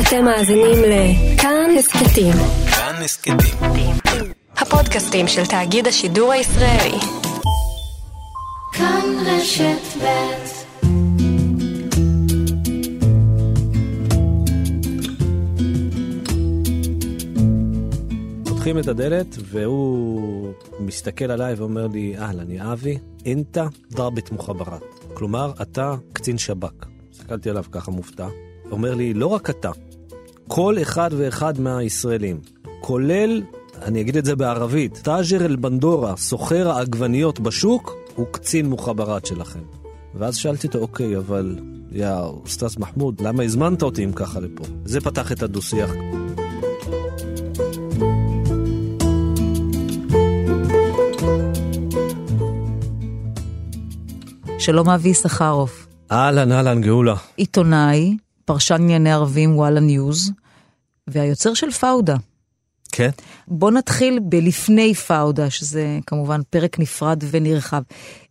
אתם מאזינים לכאן הסכתים. כאן הסכתים. הפודקאסטים של תאגיד השידור הישראלי. כאן רשת ב' פותחים את הדלת והוא מסתכל עליי ואומר לי, אהלן, יא אבי, אינטה דרבית מוחברת. כלומר, אתה קצין שב"כ. הסתכלתי עליו ככה מופתע. אומר לי, לא רק אתה, כל אחד ואחד מהישראלים, כולל, אני אגיד את זה בערבית, تاجر البندورة, סוחר העגבניות בשוק, הוא קצין מוח'אבראת שלכם. ואז שאלתי אותו, אוקיי, אבל يا أستاذ מחמוד, למה הזמנת אותי אם ככה לפה? זה פתח את הדו-שיח. שלום אבי יששכרוף, אהלן, אהלן, גאולה. עיתונאי, פרשן ענייני ערבים וואלה ניוז, והיוצר של פאודה. כן? בוא נתחיל בלפני פאודה, שזה כמובן פרק נפרד ונרחב.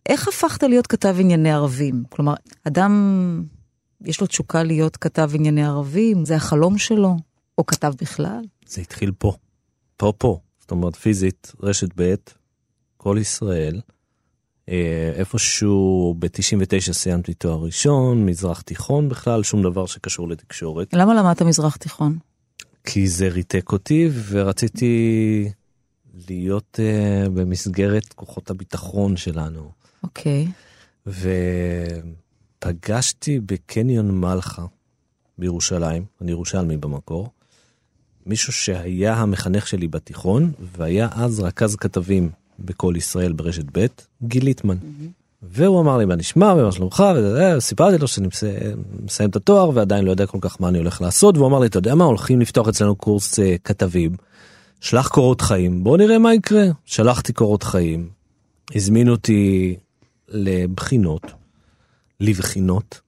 איך הפכת להיות כתב ענייני ערבים? כלומר, אדם, יש לו תשוקה להיות כתב ענייני ערבים? זה החלום שלו? או כתב בכלל? זה התחיל פה. פה פה. זאת אומרת, פיזית, רשת ב', כל ישראל. אה, איפשהו ב-99 סיימתי תואר ראשון, מזרח תיכון בכלל, שום דבר שקשור לתקשורת. למה למדת מזרח תיכון? כי זה ריתק אותי ורציתי להיות uh, במסגרת כוחות הביטחון שלנו. אוקיי. ופגשתי בקניון מלחה בירושלים, אני ירושלמי במקור, מישהו שהיה המחנך שלי בתיכון והיה אז רכז כתבים בכל ישראל ברשת ב', גיל ליטמן. והוא אמר לי מה נשמע? ומה שלומך? וזה, סיפרתי לו שאני מסיים, את התואר ועדיין לא יודע כל כך מה אני הולך לעשות. והוא אמר לי אתה יודע מה? הולכים לפתוח אצלנו קורס uh, כתבים. שלח קורות חיים. בוא נראה מה יקרה. שלחתי קורות חיים. הזמינו אותי לבחינות לבחינות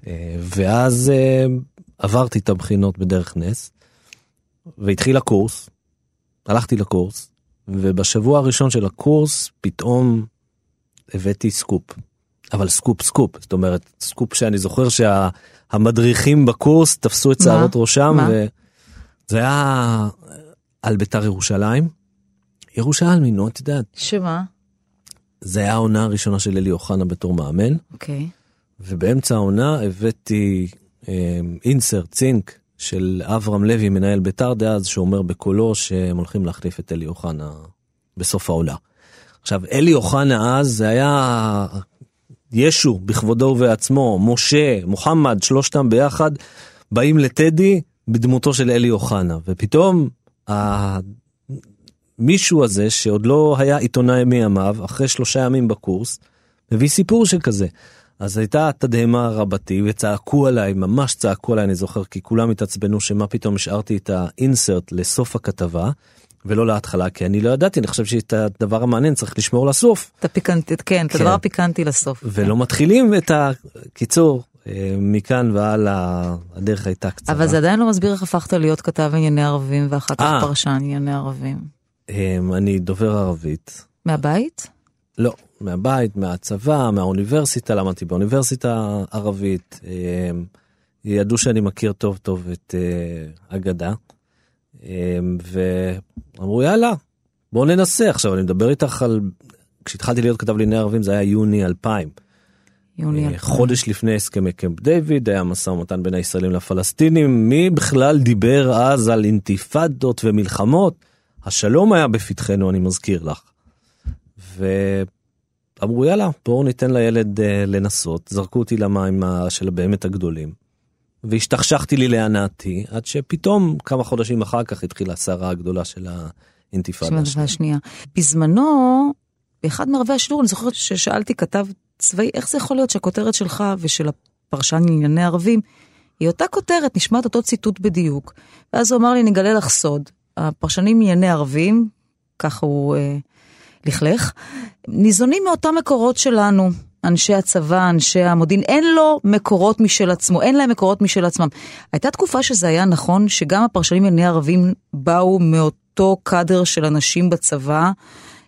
אה, ואז אה, עברתי את הבחינות בדרך נס והתחיל הקורס. הלכתי לקורס ובשבוע הראשון של הקורס פתאום הבאתי סקופ. אבל סקופ סקופ זאת אומרת סקופ שאני זוכר שהמדריכים בקורס תפסו את? שערות ראשם מה? וזה היה על ביתר ירושלים. ירושלמי נו את יודעת שמה? זה היה העונה הראשונה של אלי אוחנה בתור מאמן אוקיי. ובאמצע העונה הבאתי אה, אינסר צינק של אברהם לוי מנהל ביתר דאז שאומר בקולו שהם הולכים להחליף את אלי אוחנה בסוף העונה. עכשיו אלי אוחנה אז זה היה ישו בכבודו ובעצמו משה מוחמד שלושתם ביחד באים לטדי בדמותו של אלי אוחנה ופתאום המישהו הזה שעוד לא היה עיתונאי מימיו אחרי שלושה ימים בקורס מביא סיפור שכזה. אז הייתה תדהמה רבתי וצעקו עליי ממש צעקו עליי אני זוכר כי כולם התעצבנו שמה פתאום השארתי את האינסרט לסוף הכתבה ולא להתחלה כי אני לא ידעתי אני חושב שאת הדבר המעניין צריך לשמור לסוף את הפיקנטית, כן, את כן. הדבר הפיקנטי לסוף. ולא מתחילים את הקיצור אה, מכאן והלאה הדרך הייתה קצרה. אבל זה עדיין לא מסביר איך הפכת להיות כתב ענייני ערבים ואחר כך אה. פרשן ענייני ערבים. אה, אני דובר ערבית. מהבית? לא, מהבית, מהצבא, מהאוניברסיטה, למדתי באוניברסיטה ערבית. אה, ידעו שאני מכיר טוב טוב את אה, אגדה. אה, ואמרו יאללה, בוא ננסה. עכשיו אני מדבר איתך על, כשהתחלתי להיות כתב לענייני ערבים זה היה יוני 2000. יוני אה, אלפיים. חודש לפני הסכמי קמפ דיוויד היה משא ומתן בין הישראלים לפלסטינים מי בכלל דיבר אז על אינתיפאדות ומלחמות השלום היה בפתחנו אני מזכיר לך. ואמרו יאללה בואו ניתן לילד אה, לנסות זרקו אותי למים של באמת הגדולים. והשתכשכתי לי להנאתי עד שפתאום כמה חודשים אחר כך התחילה הסערה הגדולה של האינתיפאדה. השנייה. בזמנו, באחד מערבי השידור, אני זוכרת ששאלתי כתב צבאי, איך זה יכול להיות שהכותרת שלך ושל הפרשן לענייני ערבים, היא אותה כותרת, נשמעת אותו ציטוט בדיוק. ואז הוא אמר לי, נגלה לך סוד, הפרשנים לענייני ערבים, ככה הוא אה, לכלך, ניזונים מאותם מקורות שלנו. אנשי הצבא, אנשי המודיעין, אין לו מקורות משל עצמו, אין להם מקורות משל עצמם. הייתה תקופה שזה היה נכון, שגם הפרשנים לענייני ערבים באו מאותו קאדר של אנשים בצבא,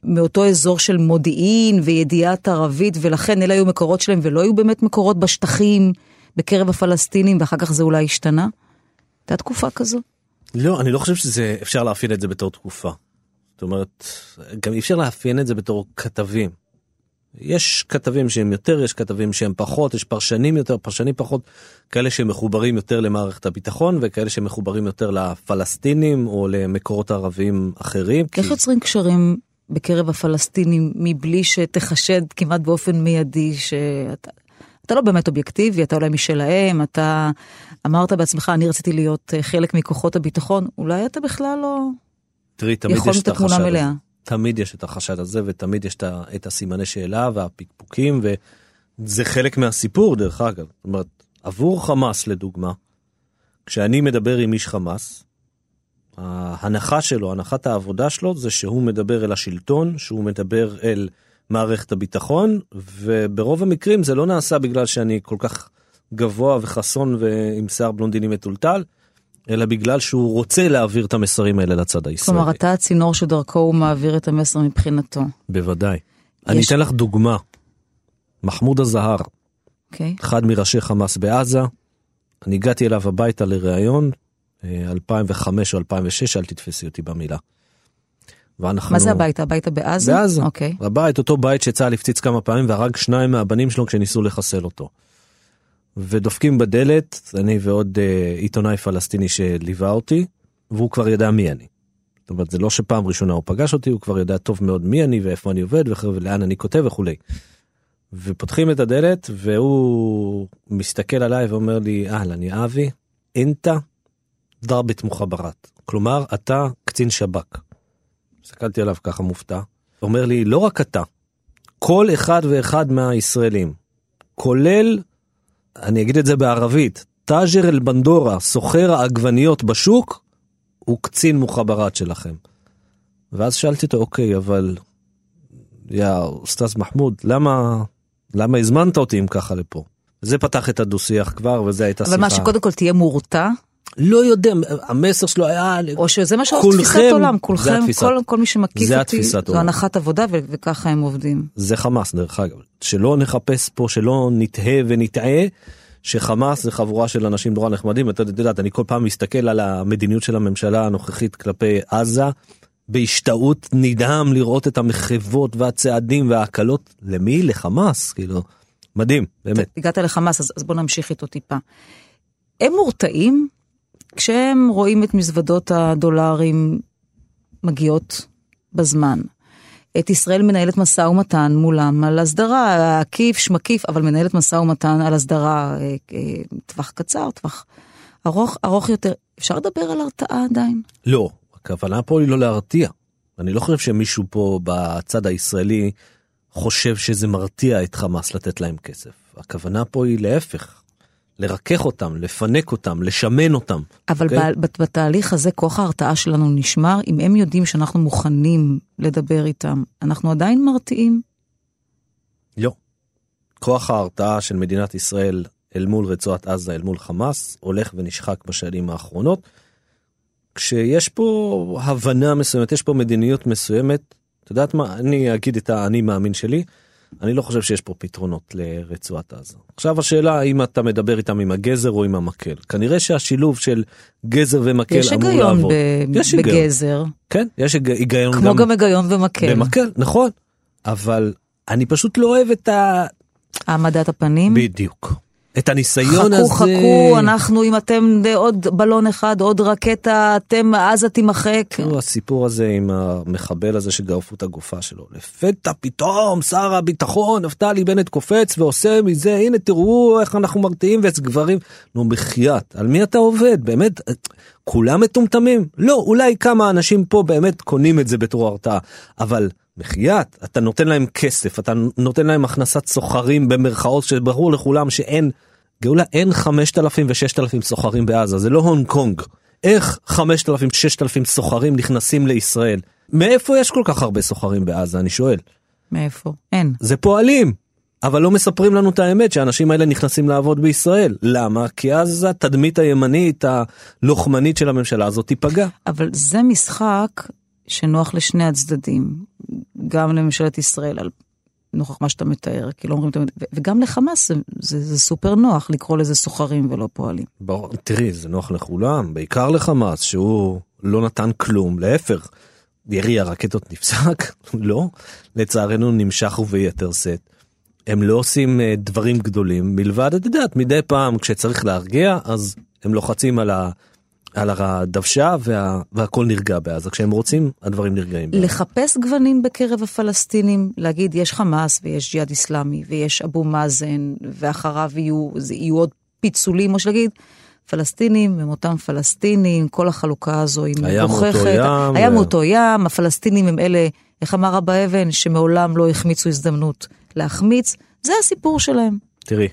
מאותו אזור של מודיעין וידיעת ערבית, ולכן אלה היו מקורות שלהם, ולא היו באמת מקורות בשטחים, בקרב הפלסטינים, ואחר כך זה אולי השתנה? הייתה תקופה כזו? לא, אני לא חושב שזה, אפשר לאפיין את זה בתור תקופה. זאת אומרת, גם אי אפשר לאפיין את זה בתור כתבים. יש כתבים שהם יותר, יש כתבים שהם פחות, יש פרשנים יותר, פרשנים פחות, כאלה שמחוברים יותר למערכת הביטחון וכאלה שמחוברים יותר לפלסטינים או למקורות ערביים אחרים. איך כי... יוצרים קשרים בקרב הפלסטינים מבלי שתחשד כמעט באופן מיידי שאתה אתה לא באמת אובייקטיבי, אתה אולי משלהם, אתה אמרת בעצמך, אני רציתי להיות אה, חלק מכוחות הביטחון, אולי אתה בכלל לא תראי, תמיד יש את החשד הזה. מלאה. תמיד יש את החשד הזה ותמיד יש את הסימני שאלה והפקפוקים וזה חלק מהסיפור דרך אגב. זאת אומרת, עבור חמאס לדוגמה, כשאני מדבר עם איש חמאס, ההנחה שלו, הנחת העבודה שלו זה שהוא מדבר אל השלטון, שהוא מדבר אל מערכת הביטחון, וברוב המקרים זה לא נעשה בגלל שאני כל כך גבוה וחסון ועם שיער בלונדיני מטולטל, אלא בגלל שהוא רוצה להעביר את המסרים האלה לצד הישראלי. כלומר, אתה הצינור שדרכו הוא מעביר את המסר מבחינתו, בוודאי. אני יש- אתן לך דוגמה. מחמוד הזהר, אוקיי? אחד מראשי חמאס בעזה, אני הגעתי אליו הביתה לראיון, אה, 2005 או 2006, אל תתפסי אותי במילה. ואנחנו... מה זה הביתה? הביתה בעזה? בעזה. אוקיי. הבית, אותו בית שצה"ל הפציץ כמה פעמים והרג שניים מהבנים שלו כשניסו לחסל אותו. ודופקים בדלת, אני ועוד אה, עיתונאי פלסטיני שליווה אותי, והוא כבר ידע מי אני. זאת אומרת, זה לא שפעם ראשונה הוא פגש אותי, הוא כבר יודע טוב מאוד מי אני ואיפה אני עובד ולאן אני כותב וכולי. ופותחים את הדלת והוא מסתכל עליי ואומר לי, אהלן, יא אבי, אינתה דרבית מוחברת. כלומר, אתה קצין שב"כ. הסתכלתי עליו ככה מופתע. אומר לי, לא רק אתה, כל אחד ואחד מהישראלים, כולל, אני אגיד את זה בערבית, טאג'ר אל בנדורה, סוחר העגבניות בשוק, הוא קצין מוחברת שלכם. ואז שאלתי אותו, אוקיי, אבל, יא אוסטז מחמוד, למה, למה הזמנת אותי אם ככה לפה? זה פתח את הדו-שיח כבר, וזה הייתה שיחה. אבל מה, שקודם כל תהיה מורתע? לא יודע, המסר שלו היה... או שזה מה כולכם, תפיסת עולם, כולכם, התפיסת- כל, כל מי שמקיף אותי, זו. הנחת עבודה ו- וככה הם עובדים. זה חמאס דרך אגב, שלא נחפש פה, שלא נתהה ונטעה, שחמאס זה חבורה של אנשים נורא נחמדים, אתה יודעת, אני כל פעם מסתכל על המדיניות של הממשלה הנוכחית כלפי עזה, בהשתאות נדהם לראות את המחוות והצעדים וההקלות, למי? לחמאס, כאילו, מדהים, באמת. הגעת לחמאס, אז, אז בוא נמשיך איתו טיפה. הם מורתעים כשהם רואים את מזוודות הדולרים מגיעות בזמן. את ישראל מנהלת משא ומתן מולם על הסדרה, עקיף, שמקיף, אבל מנהלת משא ומתן על הסדרה אה, אה, טווח קצר, טווח ארוך, ארוך יותר. אפשר לדבר על הרתעה עדיין? לא, הכוונה פה היא לא להרתיע. אני לא חושב שמישהו פה בצד הישראלי חושב שזה מרתיע את חמאס לתת להם כסף. הכוונה פה היא להפך, לרכך אותם, לפנק אותם, לשמן אותם. אבל אוקיי? okay. בת- בתהליך הזה כוח ההרתעה שלנו נשמר, אם הם יודעים שאנחנו מוכנים לדבר איתם, אנחנו עדיין מרתיעים? לא. כוח ההרתעה של מדינת ישראל אל מול רצועת עזה, אל מול חמאס, הולך ונשחק בשנים האחרונות. כשיש פה הבנה מסוימת, יש פה מדיניות מסוימת, את יודעת מה, אני אגיד את האני מאמין שלי, אני לא חושב שיש פה פתרונות לרצועת עזה. עכשיו השאלה האם אתה מדבר איתם עם הגזר או עם המקל. כנראה שהשילוב של גזר ומקל אמור לעבוד. ב- יש היגיון. בגזר, כן, יש היג- היגיון כמו גם היגיון ומקל. במקל, נכון. אבל אני פשוט לא אוהב את ה... העמדת הפנים. בדיוק. את הניסיון הזה. חכו חכו, אנחנו אם אתם עוד בלון אחד, עוד רקטה, אתם עזה תימחק. תראו, הסיפור הזה עם המחבל הזה שגרפו את הגופה שלו. לפתע פתאום שר הביטחון נפתלי בנט קופץ ועושה מזה, הנה תראו איך אנחנו מרתיעים ואיזה גברים. נו בחייאת, על מי אתה עובד? באמת, כולם מטומטמים? לא, אולי כמה אנשים פה באמת קונים את זה בתור הרתעה, אבל בחייאת, אתה נותן להם כסף, אתה נותן להם הכנסת סוחרים במרכאות שברור לכולם שאין, גאולה, אין 5,000 ו-6,000 סוחרים בעזה, זה לא הונג קונג. איך 5,000, 6,000 סוחרים נכנסים לישראל? מאיפה יש כל כך הרבה סוחרים בעזה, אני שואל. מאיפה? אין. זה פועלים, אבל לא מספרים לנו את האמת שהאנשים האלה נכנסים לעבוד בישראל. למה? כי אז התדמית הימנית, הלוחמנית של הממשלה הזאת תיפגע. אבל זה משחק שנוח לשני הצדדים, גם לממשלת ישראל. על- נוכח מה שאתה מתאר, כי לא אומרים תמיד, וגם לחמאס זה, זה, זה סופר נוח לקרוא לזה סוחרים ולא פועלים. ברור, תראי, זה נוח לכולם, בעיקר לחמאס, שהוא לא נתן כלום, להפך, ירי הרקטות נפסק, לא, לצערנו נמשך וביתר שאת. הם לא עושים אה, דברים גדולים, מלבד, את יודעת, מדי פעם כשצריך להרגיע, אז הם לוחצים על, ה, על הדוושה וה, והכל נרגע בעזה. כשהם רוצים, הדברים נרגעים. בעזה. לחפש גוונים בקרב הפלסטינים, להגיד יש חמאס ויש ג'יהאד איסלאמי ויש אבו מאזן ואחריו יהיו, יהיו עוד פיצולים, או שלהגיד, פלסטינים הם אותם פלסטינים, כל החלוקה הזו היא הים מגוחכת. אותו ים, ים, הפלסטינים הם אלה, איך אמר אבא אבן, שמעולם לא החמיצו הזדמנות להחמיץ, זה הסיפור שלהם. תראי,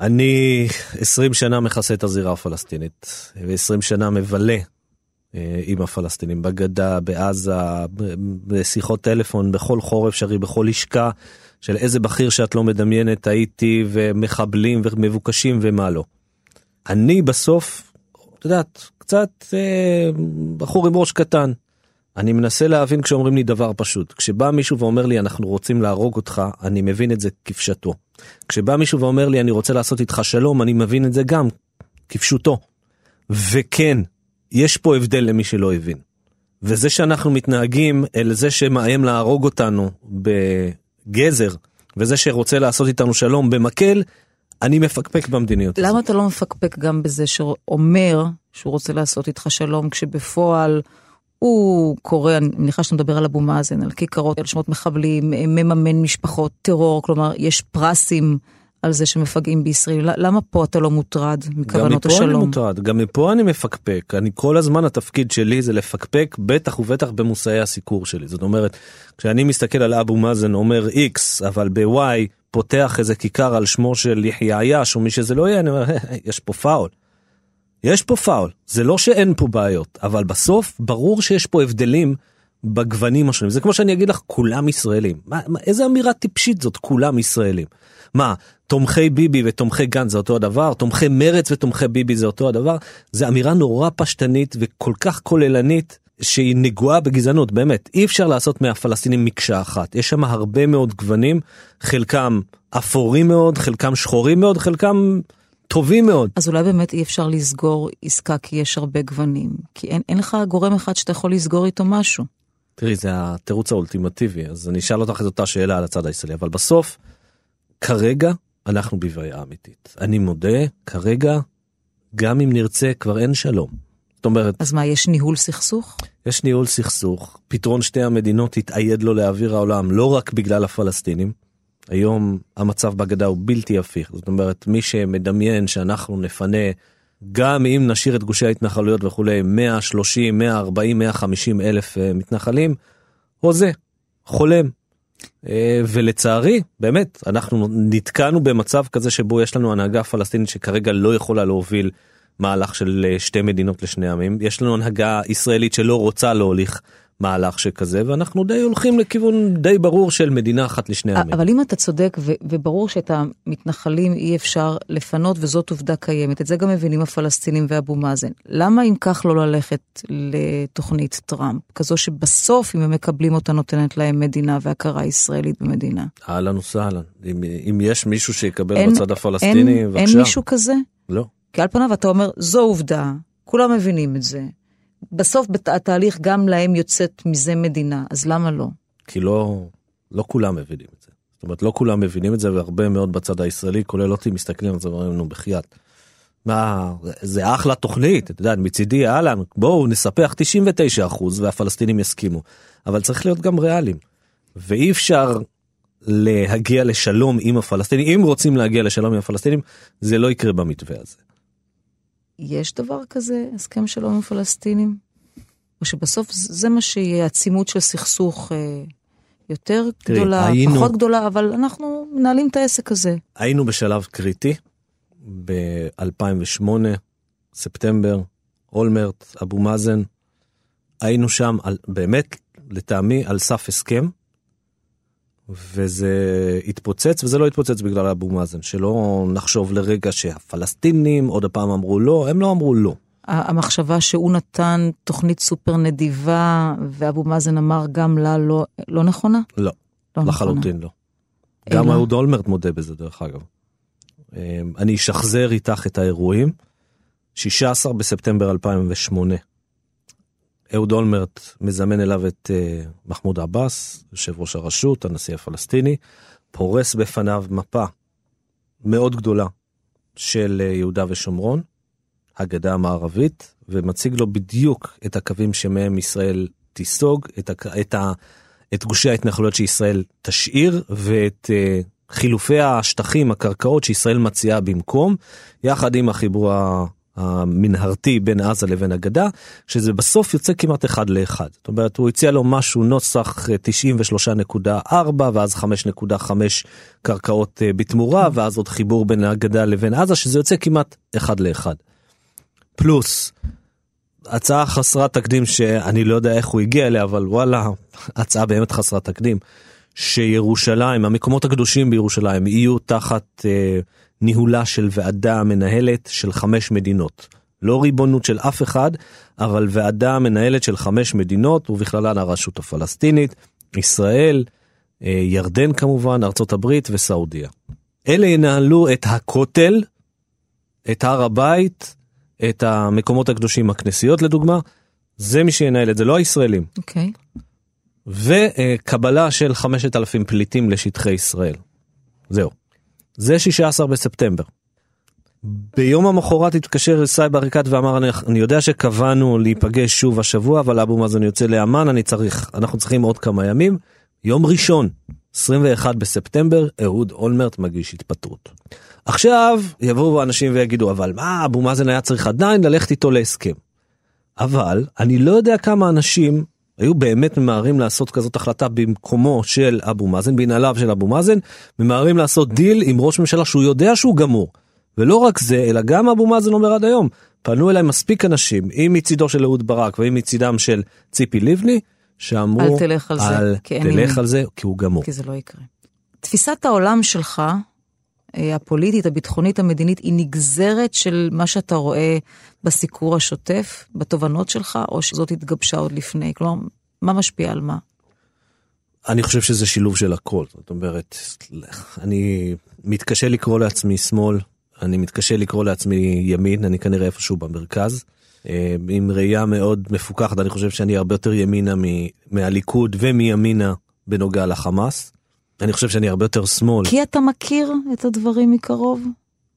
אני 20 שנה מכסה את הזירה הפלסטינית, ו-20 שנה מבלה אה, עם הפלסטינים בגדה, בעזה, בשיחות טלפון, בכל חור אפשרי, בכל לשכה של איזה בכיר שאת לא מדמיינת הייתי, ומחבלים ומבוקשים ומה לא. אני בסוף, את יודעת, קצת אה, בחור עם ראש קטן. אני מנסה להבין כשאומרים לי דבר פשוט. כשבא מישהו ואומר לי אנחנו רוצים להרוג אותך, אני מבין את זה כפשטו. כשבא מישהו ואומר לי אני רוצה לעשות איתך שלום, אני מבין את זה גם כפשוטו. וכן, יש פה הבדל למי שלא הבין. וזה שאנחנו מתנהגים אל זה שמאיים להרוג אותנו בגזר, וזה שרוצה לעשות איתנו שלום במקל, אני מפקפק במדיניות הזאת. למה אתה לא מפקפק גם בזה שאומר שהוא רוצה לעשות איתך שלום, כשבפועל הוא קורא, אני מניחה שאתה מדבר על אבו מאזן, על כיכרות, על שמות מחבלים, מממן משפחות טרור, כלומר, יש פרסים על זה שמפגעים בישראל. למה פה אתה לא מוטרד מכוונות גם מפה אני השלום? מוטרד, גם מפה אני מפקפק. אני כל הזמן התפקיד שלי זה לפקפק, בטח ובטח במושאי הסיקור שלי. זאת אומרת, כשאני מסתכל על אבו מאזן אומר X, אבל ב-Y פותח איזה כיכר על שמו של יחיא עייש או מי שזה לא יהיה, אני אומר, יש פה פאול. יש פה פאול, זה לא שאין פה בעיות, אבל בסוף ברור שיש פה הבדלים בגוונים השונים. זה כמו שאני אגיד לך, כולם ישראלים. מה, מה, איזה אמירה טיפשית זאת, כולם ישראלים. מה, תומכי ביבי ותומכי גנץ זה אותו הדבר? תומכי מרץ ותומכי ביבי זה אותו הדבר? זה אמירה נורא פשטנית וכל כך כוללנית. שהיא נגועה בגזענות, באמת. אי אפשר לעשות מהפלסטינים מקשה אחת. יש שם הרבה מאוד גוונים, חלקם אפורים מאוד, חלקם שחורים מאוד, חלקם טובים מאוד. אז אולי באמת אי אפשר לסגור עסקה כי יש הרבה גוונים. כי אין, אין לך גורם אחד שאתה יכול לסגור איתו משהו. תראי, זה התירוץ האולטימטיבי, אז אני אשאל אותך את אותה שאלה על הצד הישראלי, אבל בסוף, כרגע אנחנו בבעיה אמיתית. אני מודה, כרגע, גם אם נרצה, כבר אין שלום. זאת אומרת, אז מה, יש ניהול סכסוך? יש ניהול סכסוך, פתרון שתי המדינות התאייד לו לאוויר העולם, לא רק בגלל הפלסטינים. היום המצב בגדה הוא בלתי הפיך, זאת אומרת, מי שמדמיין שאנחנו נפנה, גם אם נשאיר את גושי ההתנחלויות וכולי, 130, 140, 150 אלף אה, מתנחלים, הוזה, חולם. אה, ולצערי, באמת, אנחנו נתקענו במצב כזה שבו יש לנו הנהגה פלסטינית שכרגע לא יכולה להוביל מהלך של אה, שתי מדינות לשני עמים. יש לנו הנהגה ישראלית שלא רוצה להוליך מהלך שכזה, ואנחנו די הולכים לכיוון די ברור של מדינה אחת לשני עמים. אבל אם אתה צודק, ו- וברור שאת המתנחלים אי אפשר לפנות, וזאת עובדה קיימת, את זה גם מבינים הפלסטינים ואבו מאזן. למה אם כך לא ללכת לתוכנית טראמפ, כזו שבסוף, אם הם מקבלים אותה, נותנת להם מדינה והכרה ישראלית במדינה? אהלן וסהלן. אם, אם יש מישהו שיקבל אין- בצד הפלסטיני, אין, בבקשה. אין מישהו כזה? לא. כי על פניו אתה אומר, זו עובדה, כולם מבינים את זה. בסוף התהליך גם להם יוצאת מזה מדינה, אז למה לא? כי לא, לא כולם מבינים את זה. זאת אומרת, לא כולם מבינים את זה, והרבה מאוד בצד הישראלי, כולל אותי, מסתכלים על זה ואומרים לנו בחייאת. מה, זה אחלה תוכנית, אתה יודע, מצידי אהלן, בואו נספח 99% והפלסטינים יסכימו. אבל צריך להיות גם ריאליים. ואי אפשר להגיע לשלום עם הפלסטינים, אם רוצים להגיע לשלום עם הפלסטינים, זה לא יקרה במתווה הזה. יש דבר כזה, הסכם שלום עם פלסטינים? או שבסוף זה מה שיהיה עצימות של סכסוך אה, יותר תראי, גדולה, היינו- פחות גדולה, אבל אנחנו מנהלים את העסק הזה. היינו בשלב קריטי ב-2008, ספטמבר, אולמרט, אבו מאזן. היינו שם על, באמת, לטעמי, על סף הסכם, וזה התפוצץ, וזה לא התפוצץ בגלל אבו מאזן, שלא נחשוב לרגע שהפלסטינים עוד הפעם אמרו לא, הם לא אמרו לא. המחשבה שהוא נתן תוכנית סופר נדיבה, ואבו מאזן אמר גם לה לא, לא נכונה? לא, לא נכונה. לחלוטין לא. גם? אהוד אולמרט מודה בזה דרך אגב. אה, אני אשחזר איתך את האירועים. 16 בספטמבר 2008. אהוד אולמרט מזמן אליו את אה, מחמוד עבאס, יושב ראש הרשות, הנשיא הפלסטיני, פורס בפניו מפה מאוד גדולה של אה, יהודה ושומרון, הגדה המערבית, ומציג לו בדיוק את הקווים שמהם ישראל תיסוג, את, הק... את, ה... את גושי ההתנחלויות שישראל תשאיר, ואת אה, חילופי השטחים, הקרקעות שישראל מציעה במקום, יחד עם החיבור המנהרתי בין עזה לבין הגדה, שזה בסוף יוצא כמעט אחד לאחד. זאת אומרת, הוא הציע לו משהו נוסח אה, 93.4 ואז 5.5 קרקעות אה, בתמורה, ואז עוד חיבור בין הגדה לבין עזה, שזה יוצא כמעט אחד לאחד. פלוס, הצעה חסרת תקדים שאני לא יודע איך הוא הגיע אליה, אבל וואלה, הצעה באמת חסרת תקדים. שירושלים, המקומות הקדושים בירושלים יהיו תחת אה, ניהולה של ועדה מנהלת של חמש מדינות. לא ריבונות של אף אחד, אבל ועדה מנהלת של חמש מדינות, ובכללן הרשות הפלסטינית, ישראל, אה, ירדן כמובן, ארצות הברית וסעודיה. אלה ינהלו את הכותל, את הר הבית, את המקומות הקדושים, הכנסיות לדוגמה, זה מי שינהל את זה, לא הישראלים. אוקיי. וקבלה של 5,000 פליטים לשטחי ישראל. זהו. זה 16 בספטמבר. ביום המחרת התקשר סאיב עריקאת ואמר אני, אני יודע שקבענו להיפגש שוב השבוע אבל אבו מאזן יוצא לאמ"ן אני צריך אנחנו צריכים עוד כמה ימים. יום ראשון 21 בספטמבר אהוד אולמרט מגיש התפטרות. עכשיו יבואו אנשים ויגידו אבל מה אבו מאזן היה צריך עדיין ללכת איתו להסכם. אבל אני לא יודע כמה אנשים היו באמת ממהרים לעשות כזאת החלטה במקומו של אבו מאזן, בנעליו של אבו מאזן, ממהרים לעשות דיל עם ראש ממשלה שהוא יודע שהוא גמור. ולא רק זה, אלא גם אבו מאזן אומר עד היום, פנו אליי מספיק אנשים, אם מצידו של אהוד ברק ואם מצידם של ציפי לבני, שאמרו, אל תלך על זה, אל תלך עניין." על זה, כי הוא גמור. כי זה לא יקרה. תפיסת העולם שלך, הפוליטית, הביטחונית, המדינית, היא נגזרת של מה שאתה רואה בסיקור השוטף, בתובנות שלך, או שזאת התגבשה עוד לפני? כלומר, מה משפיע על מה? אני חושב שזה שילוב של הכל, זאת אומרת, אני מתקשה לקרוא לעצמי שמאל, אני מתקשה לקרוא לעצמי ימין, אני כנראה איפשהו במרכז. אה, עם ראייה מאוד מפוקחת, אני חושב שאני הרבה יותר ימינה מהליכוד ומימינה בנוגע לחמאס. אני חושב שאני הרבה יותר שמאל. כי אתה מכיר את הדברים מקרוב?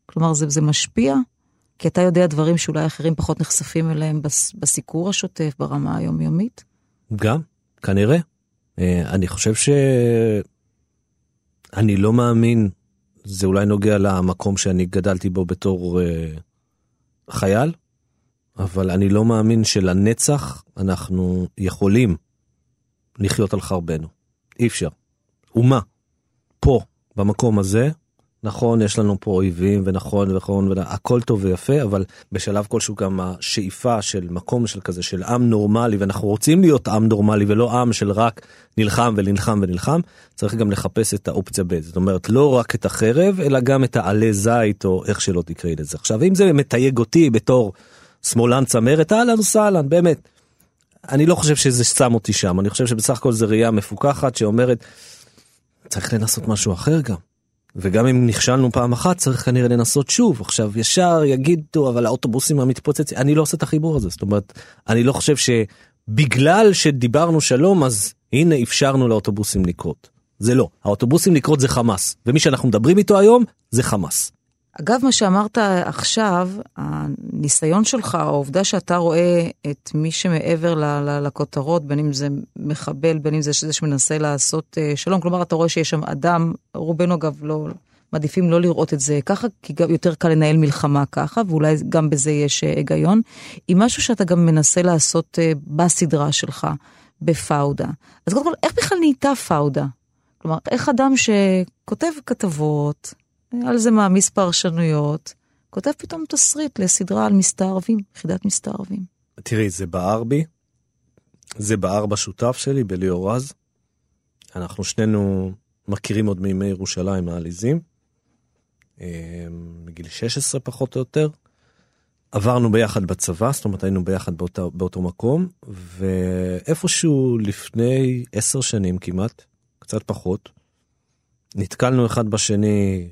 כלומר, זה, זה משפיע? כי אתה יודע דברים שאולי אחרים פחות נחשפים אליהם בס, בסיקור השוטף, ברמה היומיומית? גם, כנראה. אה, אני חושב ש... אני לא מאמין, זה אולי נוגע למקום שאני גדלתי בו בתור אה, חייל, אבל אני לא מאמין שלנצח אנחנו יכולים לחיות על חרבנו. אי אפשר. אומה, פה, במקום הזה, נכון, יש לנו פה אויבים, ונכון, ונכון, הכל טוב ויפה, אבל בשלב כלשהו גם השאיפה של מקום של כזה, של עם נורמלי, ואנחנו רוצים להיות עם נורמלי, ולא עם של רק נלחם ונלחם ונלחם, צריך גם לחפש את האופציה ב', זאת אומרת, לא רק את החרב, אלא גם את העלה זית, או איך שלא תקראי לזה. עכשיו, אם זה מתייג אותי בתור שמאלן צמרת, אהלן וסהלן, באמת. אני לא חושב שזה שם אותי שם, אני חושב שבסך הכל זה ראייה מפוקחת שאומרת, צריך לנסות משהו אחר גם. וגם אם נכשלנו פעם אחת צריך כנראה לנסות שוב. עכשיו ישר יגידו אבל האוטובוסים המתפוצצים אני לא עושה את החיבור הזה. זאת אומרת אני לא חושב שבגלל שדיברנו שלום אז הנה אפשרנו לאוטובוסים לקרות. זה לא. האוטובוסים לקרות זה חמאס. ומי שאנחנו מדברים איתו היום זה חמאס. אגב, מה שאמרת עכשיו, הניסיון שלך, העובדה שאתה רואה את מי שמעבר ל- ל- לכותרות, בין אם זה מחבל, בין אם זה זה שמנסה לעשות אה, שלום, כלומר, אתה רואה שיש שם אדם, רובנו אגב לא, מעדיפים לא לראות את זה ככה, כי גם יותר קל לנהל מלחמה ככה, ואולי גם בזה יש אה, היגיון, עם משהו שאתה גם מנסה לעשות אה, בסדרה שלך, בפאודה. אז קודם כל, איך בכלל נהייתה פאודה? כלומר, איך אדם שכותב כתבות, על זה מעמיס פרשנויות, כותב פתאום תסריט לסדרה על מסתערבים, יחידת מסתערבים. תראי זה בער בי. זה בער בשותף שלי בליאור רז. אנחנו שנינו מכירים עוד מימי ירושלים העליזים. אה, מגיל 16 פחות או יותר. עברנו ביחד בצבא, זאת אומרת היינו ביחד באותו, באותו מקום, ואיפשהו לפני עשר שנים כמעט, קצת פחות, נתקלנו אחד בשני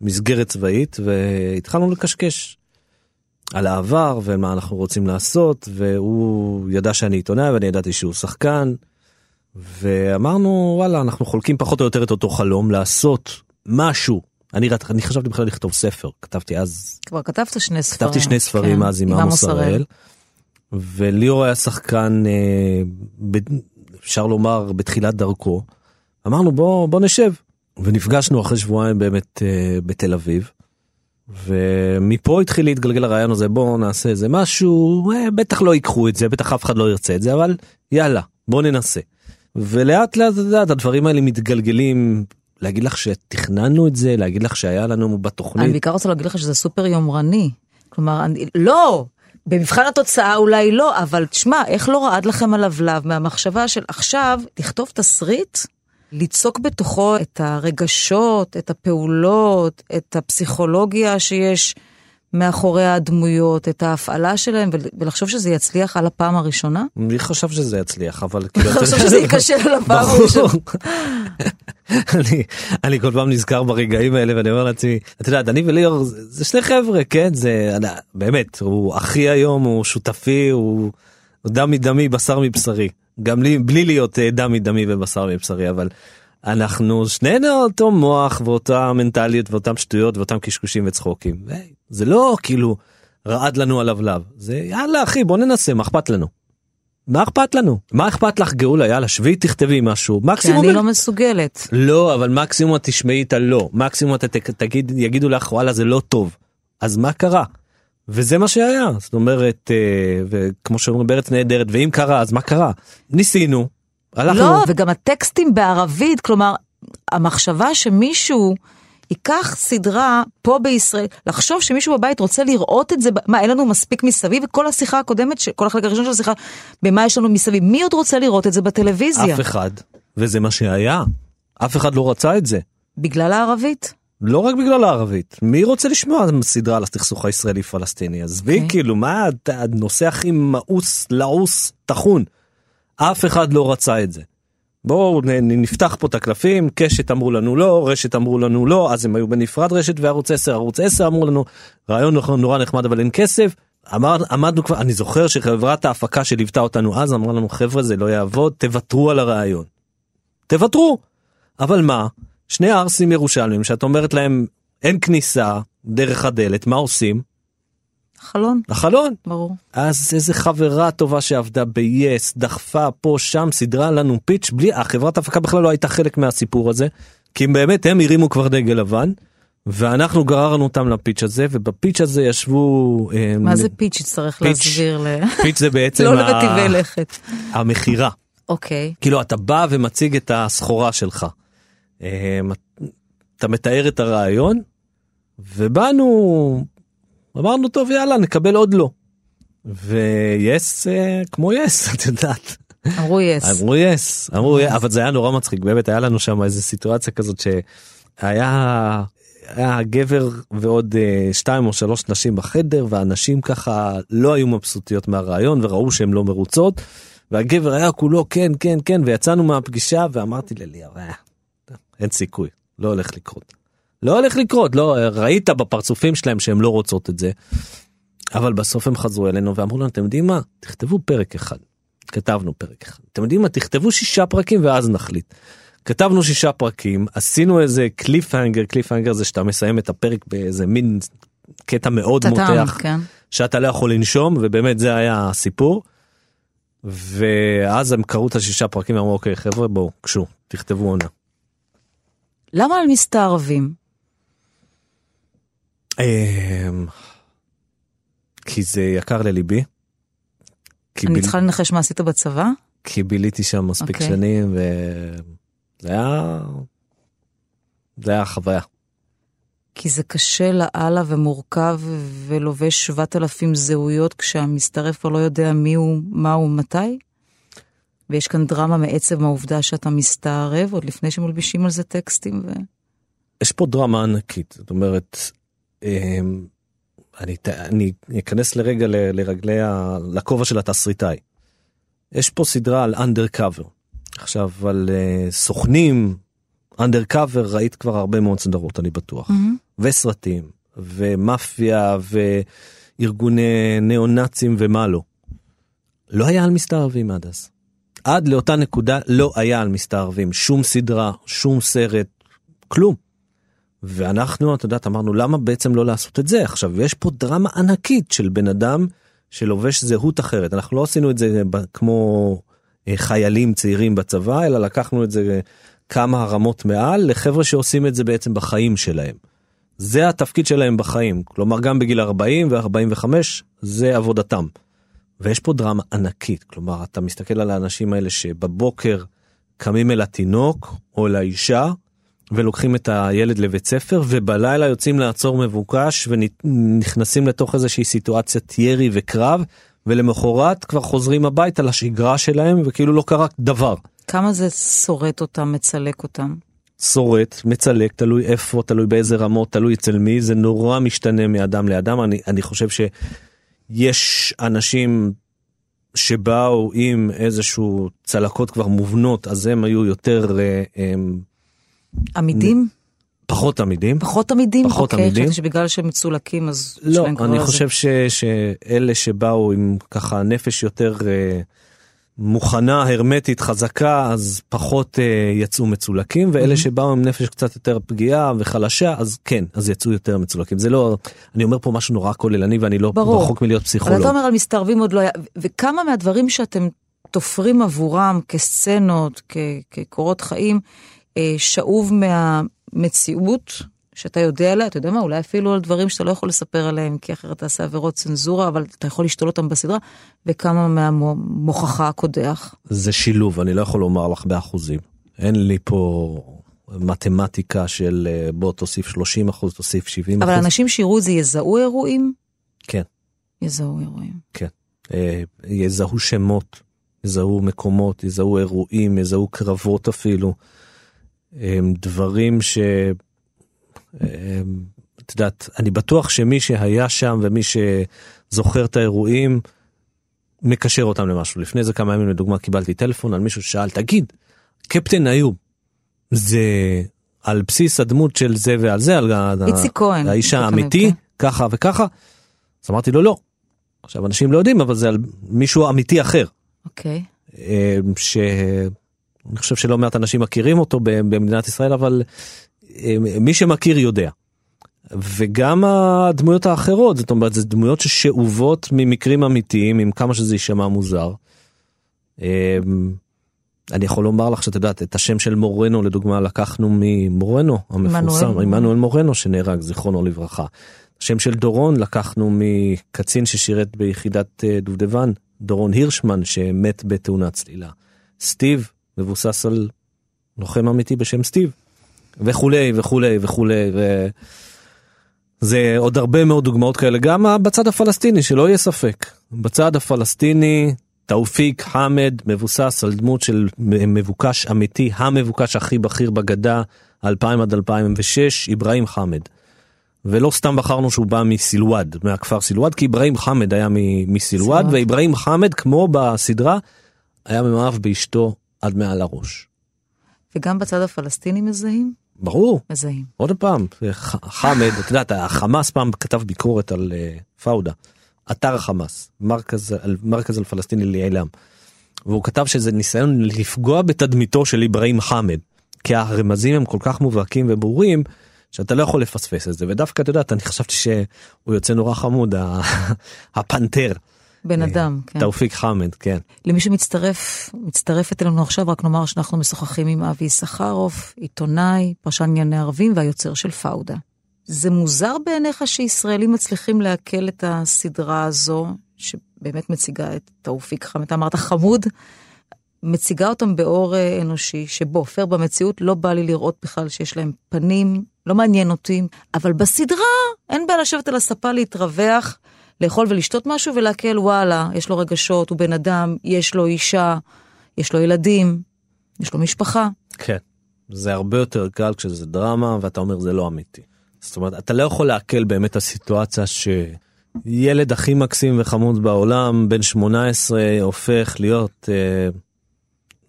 במסגרת צבאית והתחלנו לקשקש על העבר ומה אנחנו רוצים לעשות והוא ידע שאני עיתונאי ואני ידעתי שהוא שחקן ואמרנו וואלה אנחנו חולקים פחות או יותר את אותו חלום לעשות משהו. אני, אני חשבתי בכלל לכתוב ספר כתבתי אז כבר כתבת שני ספרים. כתבתי שני ספרים כן, אז עם עמוס הראל. וליאור היה שחקן אה, אפשר לומר בתחילת דרכו. אמרנו בוא בוא נשב ונפגשנו אחרי שבועיים באמת אה, בתל אביב. ומפה התחיל להתגלגל הרעיון הזה בוא נעשה איזה משהו אה, בטח לא ייקחו את זה בטח אף אחד לא ירצה את זה אבל יאללה בוא ננסה. ולאט לאט את הדברים האלה מתגלגלים להגיד לך שתכננו את זה להגיד לך שהיה לנו בתוכנית. אני בעיקר רוצה להגיד לך שזה סופר יומרני. כלומר, אני, לא, במבחן התוצאה אולי לא, אבל תשמע, איך לא רעד לכם הלבלב מהמחשבה של עכשיו, לכתוב תסריט, ליצוק בתוכו את הרגשות, את הפעולות, את הפסיכולוגיה שיש מאחורי הדמויות, את ההפעלה שלהם, ולחשוב שזה יצליח על הפעם הראשונה? מי חשב שזה יצליח, אבל... אני חושב שזה ייכשל על הפעם הראשונה. אני, אני כל פעם נזכר ברגעים האלה ואני אומר לעצמי, את יודעת, אני וליאור זה שני חבר'ה, כן, זה באמת, הוא אחי היום, הוא שותפי, הוא דם מדמי, בשר מבשרי. גם לי, בלי להיות אה, דם מדמי ובשר מבשרי, אבל אנחנו שנינו אותו מוח ואותה מנטליות ואותם שטויות ואותם קשקושים וצחוקים. זה לא כאילו רעד לנו עליו לאו, זה יאללה אחי בוא ננסה, מה אכפת לנו? מה אכפת לנו? מה אכפת לך גאולה? יאללה שבי תכתבי משהו. מקסימום... כי אני לא מסוגלת. לא, אבל מקסימום את תשמעי את הלא. מקסימום את תגיד, יגידו לך וואלה זה לא טוב. אז מה קרה? וזה מה שהיה. זאת אומרת, אה, וכמו שאומרים בארץ נהדרת, ואם קרה אז מה קרה? ניסינו. הלכנו... לא, וגם הטקסטים בערבית, כלומר, המחשבה שמישהו... ייקח סדרה פה בישראל, לחשוב שמישהו בבית רוצה לראות את זה, מה אין לנו מספיק מסביב, וכל השיחה הקודמת, כל החלק הראשון של השיחה, במה יש לנו מסביב, מי עוד רוצה לראות את זה בטלוויזיה? אף אחד, וזה מה שהיה, אף אחד לא רצה את זה. בגלל הערבית? לא רק בגלל הערבית, מי רוצה לשמוע סדרה על הסכסוך הישראלי פלסטיני? עזבי okay. אוקיי. כאילו מה הנושא הכי מאוס, לעוס, טחון. אף אחד לא רצה את זה. בואו נפתח פה את הקלפים, קשת אמרו לנו לא, רשת אמרו לנו לא, אז הם היו בנפרד רשת וערוץ 10, ערוץ 10 אמרו לנו, רעיון נורא נחמד אבל אין כסף. אמר, עמדנו כבר, אני זוכר שחברת ההפקה שליוותה אותנו אז אמרה לנו חבר'ה זה לא יעבוד, תוותרו על הרעיון. תוותרו. אבל מה, שני ערסים ירושלמים שאת אומרת להם אין כניסה דרך הדלת, מה עושים? החלון. החלון. ברור. אז איזה חברה טובה שעבדה ב-yes, דחפה פה שם, סידרה לנו פיץ', בלי, החברת הפקה בכלל לא הייתה חלק מהסיפור הזה, כי באמת הם הרימו כבר דגל לבן. ואנחנו גררנו אותם לפיץ' הזה ובפיץ' הזה ישבו אה, מה זה פיץ' יצטרך להסביר ל... פיץ' זה בעצם לא לנתיבי לכת המכירה אוקיי כאילו אתה בא ומציג את הסחורה שלך אתה מתאר את הרעיון ובאנו אמרנו טוב יאללה נקבל עוד לא. ויס אה, כמו יס את יודעת. אמרו יס. אמרו יס. אמרו יס. אבל זה היה נורא מצחיק באמת היה לנו שם איזה סיטואציה כזאת שהיה היה גבר ועוד אה, שתיים או שלוש נשים בחדר והנשים ככה לא היו מבסוטיות מהרעיון וראו שהן לא מרוצות. והגבר היה כולו כן כן כן ויצאנו מהפגישה ואמרתי לליאר אה, אין סיכוי לא הולך לקרות. לא הולך לקרות לא ראית בפרצופים שלהם שהם לא רוצות את זה. אבל בסוף הם חזרו אלינו ואמרו לנו אתם יודעים מה תכתבו פרק אחד. כתבנו פרק אחד. אתם יודעים מה תכתבו שישה פרקים ואז נחליט. כתבנו שישה פרקים עשינו איזה קליפהנגר קליפהנגר זה שאתה מסיים את הפרק באיזה מין קטע מאוד מותח כן. שאתה לא יכול לנשום ובאמת זה היה הסיפור. ואז הם קראו את השישה פרקים ואמרו אוקיי חבר'ה בואו קשו תכתבו עונה. למה על מסתערבים? אמ, כי זה יקר לליבי. אני צריכה לנחש מה עשית בצבא? כי ביליתי שם מספיק אוקיי. שנים וזה היה... זה היה חוויה. כי זה קשה לאללה ומורכב ולובש 7,000 זהויות כשהמסתרף כבר לא יודע מי הוא, מה הוא, מתי? ויש כאן דרמה מעצם העובדה שאתה מסתערב עוד לפני שמלבישים על זה טקסטים ו... יש פה דרמה ענקית, זאת אומרת, אמ, אני, אני אכנס לרגע לרגלי לכובע של התסריטאי. יש פה סדרה על undercover. עכשיו על uh, סוכנים אנדרקאבר ראית כבר הרבה מאוד סדרות אני בטוח, וסרטים, ומאפיה, וארגוני ניאו-נאצים ומה לא. לא היה על מסתערבים עד אז. עד לאותה נקודה לא היה על מסתערבים, שום סדרה, שום סרט, כלום. ואנחנו, את יודעת, אמרנו למה בעצם לא לעשות את זה עכשיו יש פה דרמה ענקית של בן אדם שלובש זהות אחרת אנחנו לא עשינו את זה כמו אה, חיילים צעירים בצבא אלא לקחנו את זה כמה רמות מעל לחבר'ה שעושים את זה בעצם בחיים שלהם. זה התפקיד שלהם בחיים כלומר גם בגיל 40 ו45 זה עבודתם. ויש פה דרמה ענקית כלומר אתה מסתכל על האנשים האלה שבבוקר קמים אל התינוק או אל האישה ולוקחים את הילד לבית ספר ובלילה יוצאים לעצור מבוקש ונכנסים לתוך איזושהי סיטואציית ירי וקרב ולמחרת כבר חוזרים הביתה לשגרה שלהם וכאילו לא קרה דבר. כמה זה שורט אותם, מצלק אותם? שורט, מצלק, תלוי איפה, תלוי באיזה רמות, תלוי אצל מי, זה נורא משתנה מאדם לאדם. אני, אני חושב שיש אנשים שבאו עם איזשהו צלקות כבר מובנות, אז הם היו יותר, אה, הם, עמידים? פחות עמידים. פחות עמידים? פחות אוקיי, עמידים. חשבתי שבגלל שהם מצולקים אז... יש לא, אני חושב ש, שאלה שבאו עם ככה נפש יותר אה, מוכנה, הרמטית, חזקה, אז פחות אה, יצאו מצולקים, ואלה שבאו עם נפש קצת יותר פגיעה וחלשה, אז כן, אז יצאו יותר מצולקים. זה לא, אני אומר פה משהו נורא כוללני ואני לא ברור. רחוק מלהיות אבל פסיכולוג. אתה אומר על מסתערבים עוד לא היה, וכמה מהדברים שאתם תופרים עבורם כסצנות, כ- כקורות חיים, אה, שאוב מהמציאות שאתה יודע עליה, אתה יודע מה, אולי אפילו על דברים שאתה לא יכול לספר עליהם, כי אחרת תעשה עבירות צנזורה, אבל אתה יכול לשתול אותם בסדרה, וכמה מהמוכחה הקודח. זה שילוב, אני לא יכול לומר לך באחוזים. אין לי פה מתמטיקה של אה, בוא תוסיף 30 אחוז, תוסיף 70 אבל אחוז. אנשים שיראו את זה יזהו אירועים? כן. יזהו אירועים. אה, יזהו שמות, יזהו מקומות, יזהו אירועים, יזהו קרבות אפילו. דברים ש... אה, את יודעת, אני בטוח שמי שהיה שם ומי שזוכר את האירועים, מקשר אותם למשהו. לפני איזה כמה ימים לדוגמה קיבלתי טלפון על מישהו ששאל, תגיד, קפטן איוב, זה על בסיס הדמות של זה ועל זה, על ה- איציק כהן. האיש האמיתי, כהן, ככה וככה? אז אמרתי לו לא. עכשיו אנשים לא יודעים אבל זה על מישהו אמיתי אחר אוקיי. אה, שאני חושב שלא מעט אנשים מכירים אותו במדינת ישראל אבל מי שמכיר יודע. וגם הדמויות האחרות זאת אומרת זה דמויות ששאובות ממקרים אמיתיים עם כמה שזה יישמע מוזר. אה, אני יכול לומר לך שאת יודעת את השם של מורנו לדוגמה לקחנו ממורנו המפורסם עמנואל. עמנואל מורנו שנהרג זיכרונו לברכה. השם של דורון לקחנו מקצין ששירת ביחידת אה, דובדבן דורון הירשמן שמת בתאונת צלילה. סטיב מבוסס על לוחם אמיתי בשם סטיב וכולי וכולי וכולי. ו... זה עוד הרבה מאוד דוגמאות כאלה גם בצד הפלסטיני שלא יהיה ספק בצד הפלסטיני תאופיק חמד מבוסס על דמות של מבוקש אמיתי המבוקש הכי בכיר בגדה 2000 עד 2006 אברהים חמד. ולא סתם בחרנו שהוא בא מסילואד מהכפר סילואד כי אברהים חמד היה מסילואד סילואד. ואברהים חמד כמו בסדרה היה מאוהב באשתו עד מעל הראש. וגם בצד הפלסטיני מזהים? ברור מזהים. עוד פעם חמד את יודעת החמאס פעם כתב ביקורת על uh, פאודה אתר החמאס מרכז על מרכז הפלסטיני לעילם. והוא כתב שזה ניסיון לפגוע בתדמיתו של אברהים חמד כי הרמזים הם כל כך מובהקים וברורים שאתה לא יכול לפספס את זה ודווקא את יודעת אני חשבתי שהוא יוצא נורא חמוד הפנתר בן אה, אדם, כן. תאופיק חמד כן למי שמצטרף, מצטרפת אלינו עכשיו, רק נאמר שאנחנו משוחחים עם אבי יששכרוף, עיתונאי, פרשן ענייני ערבים והיוצר של פאודה. זה מוזר בעיניך שישראלים מצליחים לעכל את הסדרה הזו, שבאמת מציגה את תאופיק חמד, אתה אמרת חמוד, מציגה אותם באור אה, אנושי, שבו פייר במציאות לא בא לי לראות בכלל שיש להם פנים, לא מעניין אותי, אבל בסדרה אין בעיה לשבת על הספה להתרווח, לאכול ולשתות משהו ולהקל וואלה, יש לו רגשות, הוא בן אדם, יש לו אישה, יש לו ילדים, יש לו משפחה. כן. זה הרבה יותר קל כשזה דרמה ואתה אומר זה לא אמיתי. זאת אומרת אתה לא יכול לעכל באמת את הסיטואציה שילד הכי מקסים וחמוד בעולם בן 18 הופך להיות אה,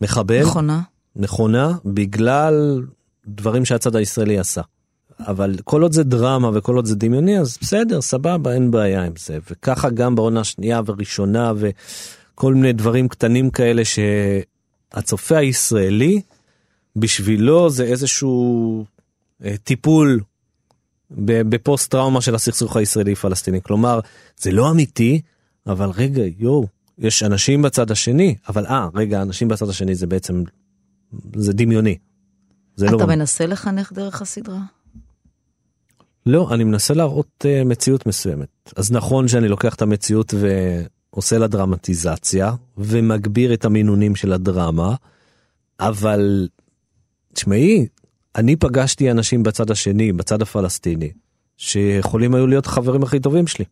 מחבל נכונה. מכונה בגלל דברים שהצד הישראלי עשה. אבל כל עוד זה דרמה וכל עוד זה דמיוני אז בסדר סבבה אין בעיה עם זה וככה גם בעונה שנייה וראשונה וכל מיני דברים קטנים כאלה שהצופה הישראלי בשבילו זה איזשהו אה, טיפול בפוסט טראומה של הסכסוך הישראלי פלסטיני כלומר זה לא אמיתי אבל רגע יואו יש אנשים בצד השני אבל אה רגע אנשים בצד השני זה בעצם זה דמיוני. זה אתה לא... מנסה לחנך דרך הסדרה? לא, אני מנסה להראות uh, מציאות מסוימת. אז נכון שאני לוקח את המציאות ועושה לה דרמטיזציה ומגביר את המינונים של הדרמה, אבל תשמעי, אני פגשתי אנשים בצד השני, בצד הפלסטיני, שיכולים היו להיות החברים הכי טובים שלי.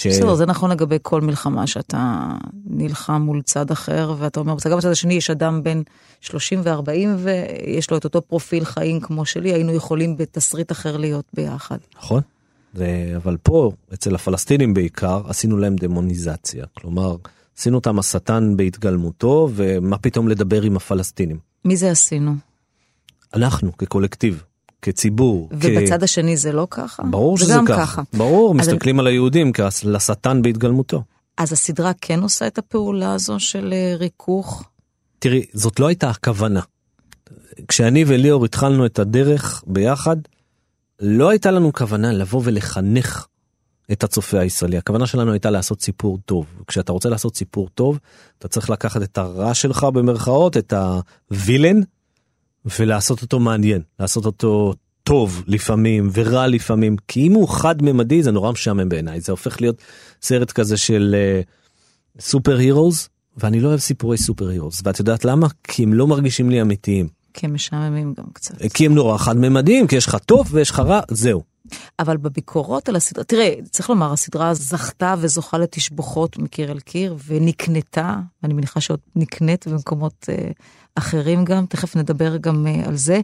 ש... בסדר, זה נכון לגבי כל מלחמה שאתה נלחם מול צד אחר, ואתה אומר, גם בצד השני יש אדם בין 30 ו-40 ויש לו את אותו פרופיל חיים כמו שלי, היינו יכולים בתסריט אחר להיות ביחד. נכון, זה, אבל פה, אצל הפלסטינים בעיקר, עשינו להם דמוניזציה. כלומר, עשינו אותם השטן בהתגלמותו, ומה פתאום לדבר עם הפלסטינים. מי זה עשינו? אנחנו, כקולקטיב. כציבור. ובצד כ... השני זה לא ככה? ברור שזה ככה. ככה. ברור, מסתכלים על היהודים כשטן בהתגלמותו. אז הסדרה כן עושה את הפעולה הזו של אה, ריכוך? תראי, זאת לא הייתה הכוונה. כשאני וליאור התחלנו את הדרך ביחד, לא הייתה לנו כוונה לבוא ולחנך את הצופה הישראלי. הכוונה שלנו הייתה לעשות סיפור טוב. כשאתה רוצה לעשות סיפור טוב, אתה צריך לקחת את הרע שלך במרכאות, את הווילן, ולעשות אותו מעניין, לעשות אותו טוב לפעמים ורע לפעמים, כי אם הוא חד ממדי זה נורא משעמם בעיניי, זה הופך להיות סרט כזה של סופר uh, הירוז, ואני לא אוהב סיפורי סופר הירוז, ואת יודעת למה? כי הם לא מרגישים לי אמיתיים. כי הם משעממים גם קצת. כי הם נורא חד ממדיים, כי יש לך טוב ויש לך רע, זהו. אבל בביקורות על הסדרה, תראה, צריך לומר, הסדרה זכתה וזוכה לתשבוכות מקיר אל קיר, ונקנתה, אני מניחה שעוד נקנית במקומות אה, אחרים גם, תכף נדבר גם אה, על זה.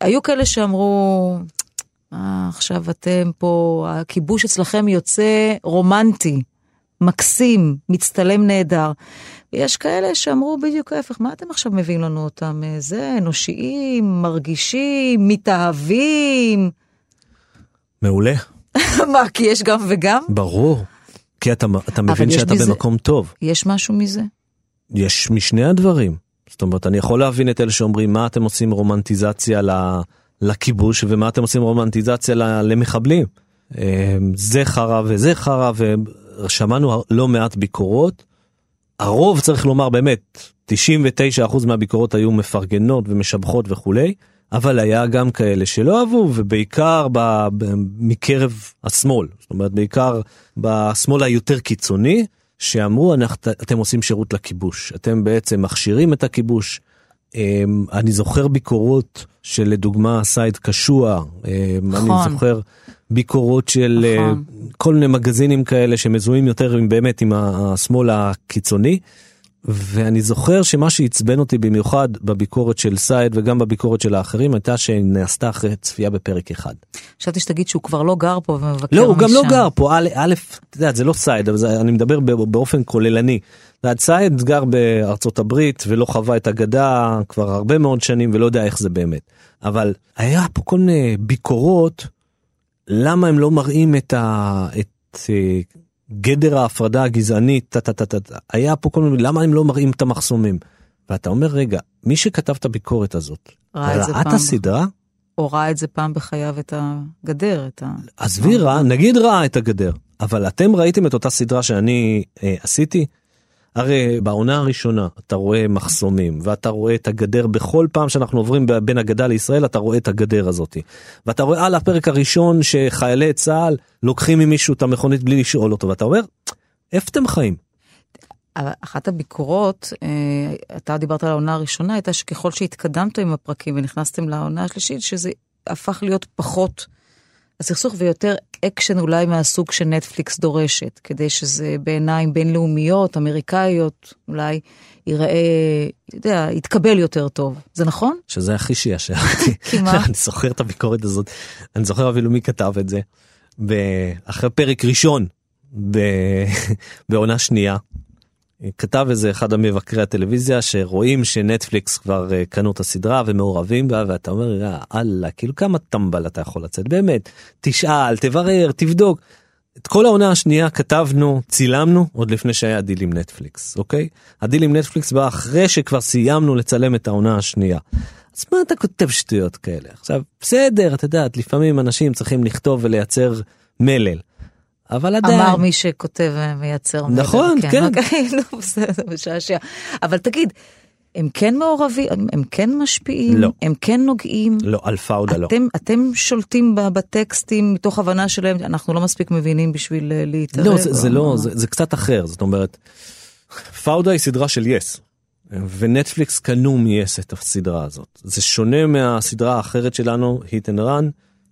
היו כאלה שאמרו, אה, עכשיו אתם פה, הכיבוש אצלכם יוצא רומנטי, מקסים, מצטלם נהדר. ויש כאלה שאמרו בדיוק ההפך, מה אתם עכשיו מביאים לנו אותם? אה, זה אנושיים, מרגישים, מתאהבים. מעולה. מה, כי יש גם וגם? ברור. כי אתה, אתה מבין שאתה בזה, במקום טוב. יש משהו מזה? יש משני הדברים. זאת אומרת, אני יכול להבין את אלה שאומרים, מה אתם עושים רומנטיזציה לכיבוש, ומה אתם עושים רומנטיזציה למחבלים. אה, זה חרא וזה חרא, ושמענו לא מעט ביקורות. הרוב, צריך לומר באמת, 99% מהביקורות היו מפרגנות ומשבחות וכולי. אבל היה גם כאלה שלא אהבו ובעיקר ב, מקרב השמאל זאת אומרת בעיקר בשמאל היותר קיצוני שאמרו אתם עושים שירות לכיבוש אתם בעצם מכשירים את הכיבוש. אמ, אני זוכר ביקורות של לדוגמה סייד קשוע אמ, אני נכון. זוכר ביקורות של אה, נכון. כל מיני מגזינים כאלה שמזוהים יותר באמת עם השמאל הקיצוני. ואני זוכר שמה שעצבן אותי במיוחד בביקורת של סייד וגם בביקורת של האחרים הייתה שנעשתה אחרי צפייה בפרק אחד. חשבתי שתגיד שהוא כבר לא גר פה ומבקר משם. לא, הוא גם לא גר פה, א', את יודעת, זה לא סייד, אבל זה, אני מדבר באופן כוללני. סייד גר בארצות הברית ולא חווה את הגדה כבר הרבה מאוד שנים ולא יודע איך זה באמת. אבל היה פה כל מיני ביקורות למה הם לא מראים את ה... את, אה, גדר ההפרדה הגזענית, טה, טה, טה, טה, היה פה כל מיני, למה הם לא מראים את המחסומים? ואתה אומר, רגע, מי שכתב את הביקורת הזאת, ראה את הסדרה? או ראה את זה פעם בחייו את הגדר, את ה... עזבי ראה, נגיד ראה את הגדר, אבל אתם ראיתם את אותה סדרה שאני אה, עשיתי? הרי בעונה הראשונה אתה רואה מחסומים ואתה רואה את הגדר בכל פעם שאנחנו עוברים בין הגדה לישראל אתה רואה את הגדר הזאתי. ואתה רואה על הפרק הראשון שחיילי צה"ל לוקחים ממישהו את המכונית בלי לשאול אותו ואתה אומר איפה אתם חיים. אחת הביקורות, אה, אתה דיברת על העונה הראשונה, הייתה שככל שהתקדמת עם הפרקים ונכנסתם לעונה השלישית, שזה הפך להיות פחות הסכסוך ויותר אקשן אולי מהסוג שנטפליקס דורשת, כדי שזה בעיניים בינלאומיות, אמריקאיות, אולי ייראה, אתה יודע, יתקבל יותר טוב. זה נכון? שזה הכי שעשע אותי. כי מה? אני זוכר את הביקורת הזאת, אני זוכר אפילו מי כתב את זה. אחרי פרק ראשון בעונה שנייה, כתב איזה אחד המבקרי הטלוויזיה שרואים שנטפליקס כבר אה, קנו את הסדרה ומעורבים בה ואתה אומר יא אללה כאילו כמה טמבל אתה יכול לצאת באמת תשאל תברר תבדוק. את כל העונה השנייה כתבנו צילמנו עוד לפני שהיה דיל עם נטפליקס אוקיי הדיל עם נטפליקס בא אחרי שכבר סיימנו לצלם את העונה השנייה. אז מה אתה כותב שטויות כאלה עכשיו בסדר את יודעת לפעמים אנשים צריכים לכתוב ולייצר מלל. אבל עדיין. אמר מי שכותב ומייצר. נכון, כן. אוקיי, נו, בסדר, משעשע. אבל תגיד, הם כן מעורבים, הם, כן משפיעים, לא. הם כן נוגעים. לא, על פאודה לא. אתם, שולטים בטקסטים מתוך הבנה שלהם, אנחנו לא מספיק מבינים בשביל אה, להתערב. לא, זה, זה לא, זה, זה קצת אחר, זאת אומרת, פאודה היא סדרה של יס, ונטפליקס קנו מ-yes את הסדרה הזאת. זה שונה מהסדרה האחרת שלנו, hit and run,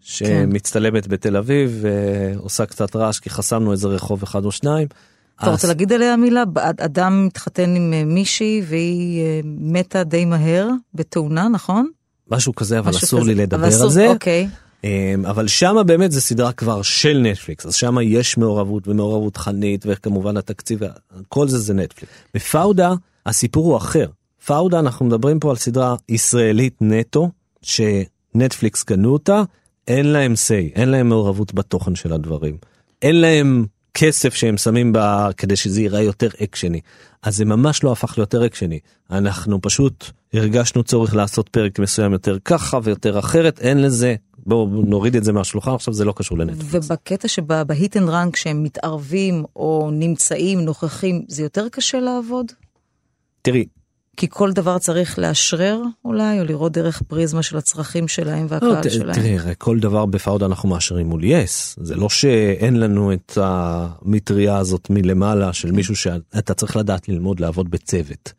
שמצטלמת בתל אביב, ועושה קצת רעש כי חסמנו איזה רחוב אחד או שניים. אתה רוצה להגיד עליה מילה? אד- אדם מתחתן עם אה, מישהי והיא אה, מתה די מהר בתאונה, נכון? משהו כזה, אבל משהו אסור כזה. לי לדבר אסור- על זה. אוקיי. אמ, אבל שמה באמת זה סדרה כבר של נטפליקס אז שמה יש מעורבות ומעורבות תכנית וכמובן התקציב כל זה זה נטפליקס. בפאודה הסיפור הוא אחר. פאודה אנחנו מדברים פה על סדרה ישראלית נטו שנטפליקס קנו אותה אין להם say אין להם מעורבות בתוכן של הדברים אין להם כסף שהם שמים בה כדי שזה ייראה יותר אקשני אז זה ממש לא הפך ליותר אקשני אנחנו פשוט הרגשנו צורך לעשות פרק מסוים יותר ככה ויותר אחרת אין לזה בואו נוריד את זה מהשולחן עכשיו זה לא קשור לנטפליקס. ובקטע שב Hit and Run כשהם מתערבים או נמצאים, נוכחים, זה יותר קשה לעבוד? תראי כי כל דבר צריך לאשרר אולי, או לראות דרך פריזמה של הצרכים שלהם לא, והקהל ת- שלהם. תראי הרי כל דבר בפאודה אנחנו מאשרים מול יס זה לא שאין לנו את המטריה הזאת מלמעלה של מישהו שאתה צריך לדעת ללמוד לעבוד בצוות.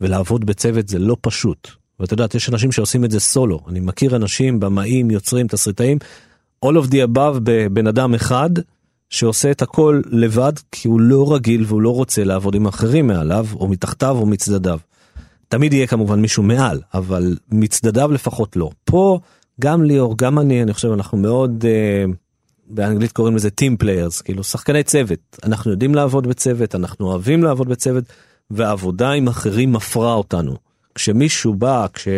ולעבוד בצוות זה לא פשוט. ואת יודעת יש אנשים שעושים את זה סולו אני מכיר אנשים במאים יוצרים תסריטאים all of the above בבן אדם אחד שעושה את הכל לבד כי הוא לא רגיל והוא לא רוצה לעבוד עם אחרים מעליו או מתחתיו או מצדדיו. תמיד יהיה כמובן מישהו מעל אבל מצדדיו לפחות לא פה גם ליאור גם אני אני חושב אנחנו מאוד אה, באנגלית קוראים לזה team players כאילו שחקני צוות אנחנו יודעים לעבוד בצוות אנחנו אוהבים לעבוד בצוות והעבודה עם אחרים מפרה אותנו כשמישהו בא כש...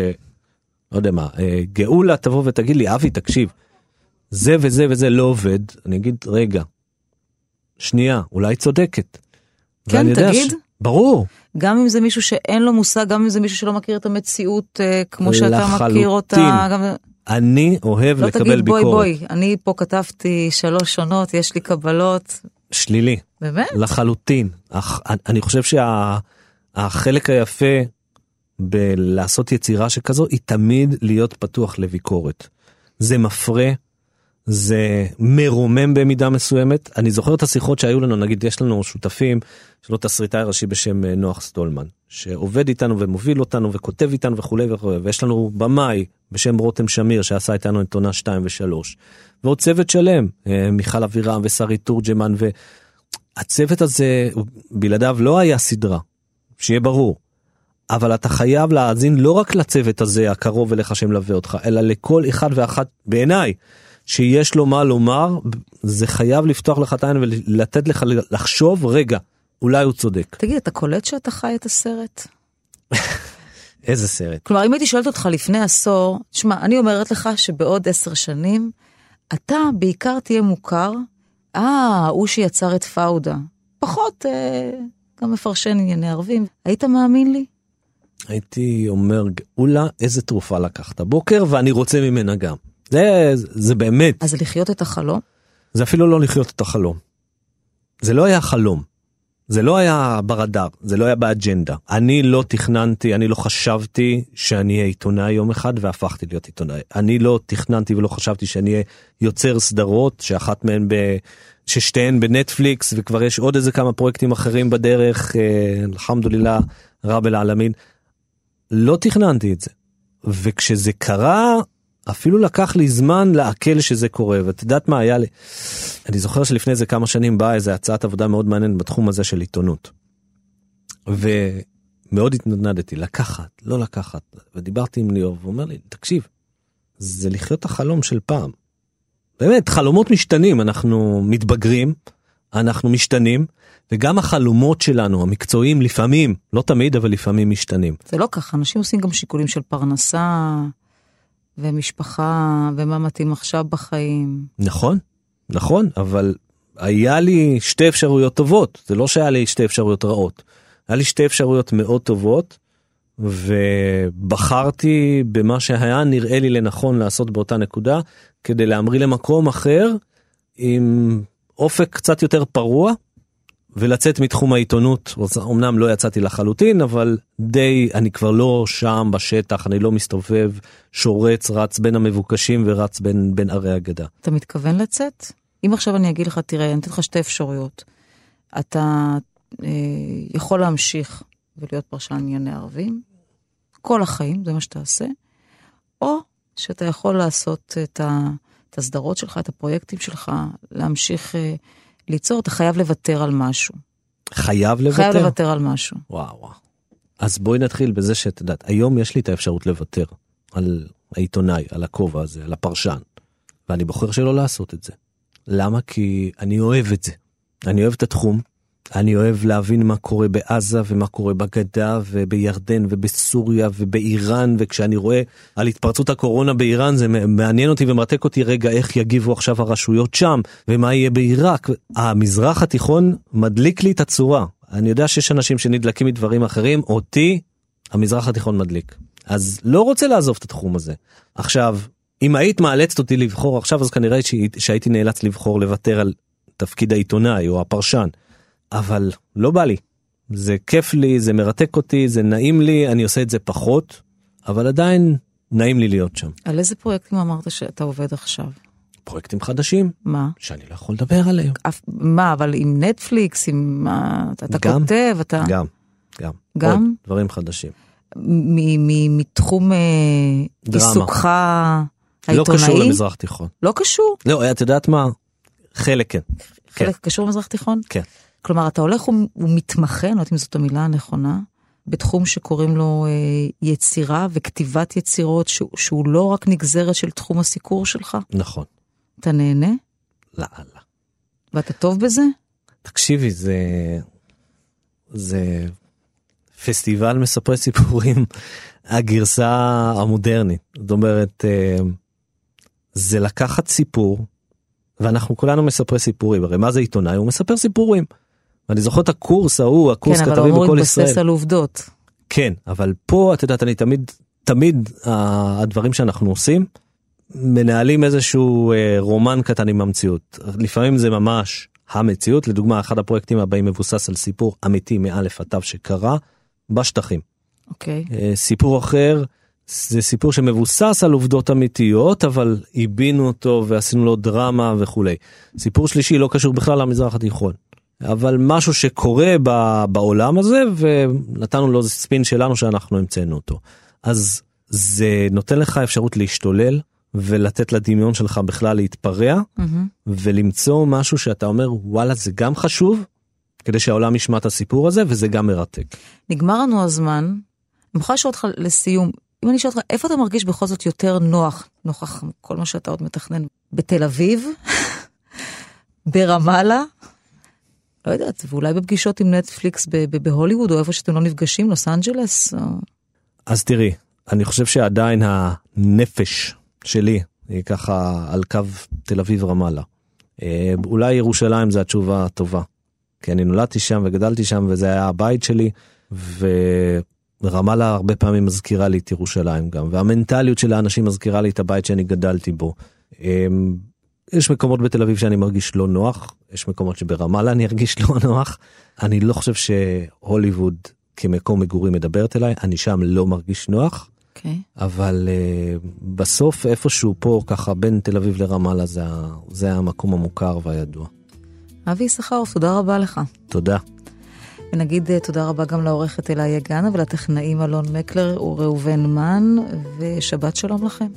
לא יודע מה אה, גאולה תבוא ותגיד לי אבי תקשיב זה וזה וזה לא עובד אני אגיד רגע שנייה אולי צודקת. כן, תגיד. ברור גם אם זה מישהו שאין לו מושג, גם אם זה מישהו שלא מכיר את המציאות אה, כמו שאתה לחלוטין. מכיר אותה. גם... אני אוהב לא לקבל תגיד בואי ביקורת בואי, אני פה כתבתי שלוש שונות, יש לי קבלות. שלילי באמת? לחלוטין אך, אני חושב שהחלק היפה בלעשות יצירה שכזו היא תמיד להיות פתוח לביקורת. זה מפרה, זה מרומם במידה מסוימת. אני זוכר את השיחות שהיו לנו, נגיד יש לנו שותפים, יש לנו תסריטאי ראשי בשם אה, נוח סטולמן, שעובד איתנו ומוביל אותנו וכותב איתנו וכולי וכולי, ויש לנו במאי בשם רותם שמיר שעשה איתנו את עונה 2 ו-3, ועוד צוות שלם, אה, מיכל אבירם ושרי תורג'מן, והצוות הזה בלעדיו לא היה סדרה, שיהיה ברור. אבל אתה חייב להאזין לא רק לצוות הזה הקרוב אליך שמלווה אותך, אלא לכל אחד ואחת בעיניי שיש לו מה לומר, זה חייב לפתוח לך את העין ולתת לך לחשוב, רגע, אולי הוא צודק. תגיד, אתה קולט שאתה חי את הסרט? איזה סרט. כלומר, אם הייתי שואלת אותך לפני עשור, תשמע, אני אומרת לך שבעוד עשר שנים, אתה בעיקר תהיה מוכר, אה, הוא שיצר את פאודה. פחות אה, גם מפרשן ענייני ערבים. היית מאמין לי? הייתי אומר, גאולה, איזה תרופה לקחת בוקר ואני רוצה ממנה גם. זה, זה באמת, אז לחיות את החלום? זה אפילו לא לחיות את החלום. זה לא היה חלום. זה לא היה ברדאר, זה לא היה באג'נדה. אני לא תכננתי, אני לא חשבתי שאני אהיה עיתונאי יום אחד והפכתי להיות עיתונאי. אני לא תכננתי ולא חשבתי שאני אהיה יוצר סדרות, שאחת מהן ב... ששתיהן בנטפליקס וכבר יש עוד איזה כמה פרויקטים אחרים בדרך, אה, אלחמדולילה, רב אל העלמין. לא תכננתי את זה. וכשזה קרה, אפילו לקח לי זמן לעכל שזה קורה, ואת יודעת מה היה לי? אני זוכר שלפני איזה כמה שנים באה איזה הצעת עבודה מאוד מעניינת בתחום הזה של עיתונות. ומאוד התנדנדתי, לקחת, לא לקחת, ודיברתי עם ליאור, והוא אומר לי, תקשיב, זה לחיות החלום של פעם. באמת, חלומות משתנים, אנחנו מתבגרים, אנחנו משתנים, וגם החלומות שלנו, המקצועיים, לפעמים, לא תמיד, אבל לפעמים משתנים. זה לא ככה, אנשים עושים גם שיקולים של פרנסה ומשפחה ומה מתאים עכשיו בחיים. נכון, נכון, אבל היה לי שתי אפשרויות טובות, זה לא שהיה לי שתי אפשרויות רעות. היה לי שתי אפשרויות מאוד טובות, ובחרתי במה שהיה נראה לי לנכון לעשות באותה נקודה, כדי להמריא למקום אחר, עם אופק קצת יותר פרוע, ולצאת מתחום העיתונות. אמנם לא יצאתי לחלוטין, אבל די, אני כבר לא שם בשטח, אני לא מסתובב, שורץ, רץ בין המבוקשים ורץ בין, בין ערי הגדה. אתה מתכוון לצאת? אם עכשיו אני אגיד לך, תראה, אני אתן לך שתי אפשרויות. אתה אה, יכול להמשיך ולהיות פרשן ענייני ערבים, כל החיים, זה מה שתעשה, או שאתה יכול לעשות את, ה, את הסדרות שלך, את הפרויקטים שלך, להמשיך אה, ליצור, אתה חייב לוותר על משהו. חייב לוותר? חייב לוותר על משהו. וואו וואו. אז בואי נתחיל בזה שאת יודעת, היום יש לי את האפשרות לוותר על העיתונאי, על הכובע הזה, על הפרשן, ואני בוחר שלא לעשות את זה. למה? כי אני אוהב את זה. אני אוהב את התחום, אני אוהב להבין מה קורה בעזה ומה קורה בגדה ובירדן ובסוריה ובאיראן וכשאני רואה על התפרצות הקורונה באיראן זה מעניין אותי ומרתק אותי רגע איך יגיבו עכשיו הרשויות שם ומה יהיה בעיראק. המזרח התיכון מדליק לי את הצורה. אני יודע שיש אנשים שנדלקים מדברים אחרים, אותי המזרח התיכון מדליק. אז לא רוצה לעזוב את התחום הזה. עכשיו, אם היית מאלצת אותי לבחור עכשיו אז כנראה שהייתי נאלץ לבחור לוותר על תפקיד העיתונאי או הפרשן. אבל לא בא לי. זה כיף לי, זה מרתק אותי, זה נעים לי, אני עושה את זה פחות, אבל עדיין נעים לי להיות שם. על איזה פרויקטים אמרת שאתה עובד עכשיו? פרויקטים חדשים. מה? שאני לא יכול לדבר עליהם. אף, מה, אבל עם נטפליקס, עם מה, אתה, אתה גם, כותב, אתה... גם, גם. גם? עוד דברים חדשים. מתחום אה, עיסוקך העיתונאי? לא קשור למזרח תיכון. לא קשור? לא, את יודעת מה? חלק כן. חלק כן. קשור למזרח תיכון? כן. כלומר, אתה הולך ומתמחה, אני לא יודעת אם זאת המילה הנכונה, בתחום שקוראים לו אה, יצירה וכתיבת יצירות, שהוא, שהוא לא רק נגזרת של תחום הסיקור שלך. נכון. אתה נהנה? לאללה. ואתה טוב בזה? תקשיבי, זה... זה פסטיבל מספרי סיפורים, הגרסה המודרנית. זאת אומרת, אה, זה לקחת סיפור, ואנחנו כולנו מספרי סיפורים, הרי מה זה עיתונאי? הוא מספר סיפורים. ואני זוכר את הקורס ההוא, הקורס כן, כתבים בכל ישראל. כן, אבל אמור להתבסס על עובדות. כן, אבל פה את יודעת, אני תמיד, תמיד הדברים שאנחנו עושים, מנהלים איזשהו אה, רומן קטן עם המציאות. לפעמים זה ממש המציאות, לדוגמה, אחד הפרויקטים הבאים מבוסס על סיפור אמיתי מאלף עד תו שקרה בשטחים. אוקיי. אה, סיפור אחר, זה סיפור שמבוסס על עובדות אמיתיות, אבל עיבינו אותו ועשינו לו דרמה וכולי. סיפור שלישי לא קשור בכלל למזרח התיכון. אבל משהו שקורה בעולם הזה ונתנו לו ספין שלנו שאנחנו המצאנו אותו. אז זה נותן לך אפשרות להשתולל ולתת לדמיון שלך בכלל להתפרע mm-hmm. ולמצוא משהו שאתה אומר וואלה זה גם חשוב כדי שהעולם ישמע את הסיפור הזה וזה גם מרתק. נגמר לנו הזמן. אני יכולה לשאול אותך לסיום אם אני אשאל אותך איפה אתה מרגיש בכל זאת יותר נוח נוכח כל מה שאתה עוד מתכנן בתל אביב ברמאללה לא יודעת, ואולי בפגישות עם נטפליקס בהוליווד, או איפה שאתם לא נפגשים, לוס אנג'לס? או... אז תראי, אני חושב שעדיין הנפש שלי היא ככה על קו תל אביב רמאללה. אה, אולי ירושלים זה התשובה הטובה. כי אני נולדתי שם וגדלתי שם וזה היה הבית שלי, ורמאללה הרבה פעמים מזכירה לי את ירושלים גם, והמנטליות של האנשים מזכירה לי את הבית שאני גדלתי בו. יש מקומות בתל אביב שאני מרגיש לא נוח, יש מקומות שברמאללה אני ארגיש לא נוח. אני לא חושב שהוליווד כמקום מגורים מדברת אליי, אני שם לא מרגיש נוח. Okay. אוקיי. אבל uh, בסוף איפשהו פה ככה בין תל אביב לרמאללה זה, זה המקום המוכר והידוע. אבי יששכרוף, תודה רבה לך. תודה. ונגיד אה, תודה רבה גם לעורכת אלה יגנה ולטכנאים אלון מקלר וראובן מן, ושבת שלום לכם.